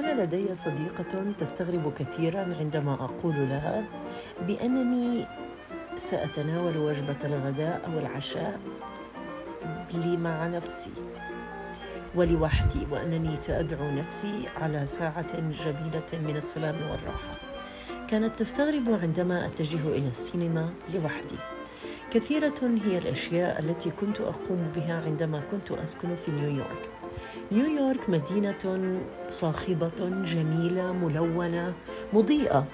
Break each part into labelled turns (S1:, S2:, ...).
S1: لدي صديقة تستغرب كثيرا عندما أقول لها بأنني سأتناول وجبة الغداء أو العشاء لي مع نفسي ولوحدي وأنني سأدعو نفسي على ساعة جميلة من السلام والراحة. كانت تستغرب عندما أتجه إلى السينما لوحدي. كثيرة هي الأشياء التي كنت أقوم بها عندما كنت أسكن في نيويورك. نيويورك مدينة صاخبة جميلة ملونة مضيئة.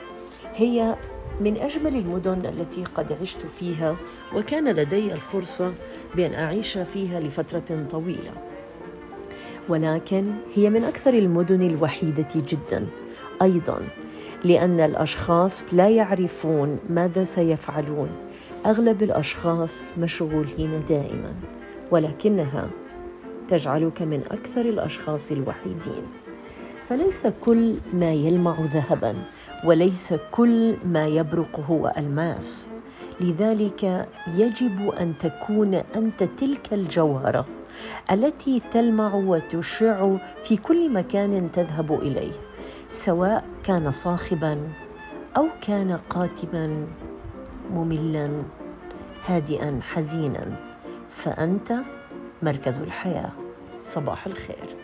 S1: هي من أجمل المدن التي قد عشت فيها وكان لدي الفرصة بأن أعيش فيها لفترة طويلة. ولكن هي من أكثر المدن الوحيدة جدا. أيضا لأن الأشخاص لا يعرفون ماذا سيفعلون. أغلب الأشخاص مشغولين دائما ولكنها تجعلك من أكثر الأشخاص الوحيدين. فليس كل ما يلمع ذهبا وليس كل ما يبرق هو ألماس. لذلك يجب أن تكون أنت تلك الجوهره التي تلمع وتشع في كل مكان تذهب إليه سواء كان صاخبا أو كان قاتما مملا هادئا حزينا فأنت مركز الحياة. صباح الخير.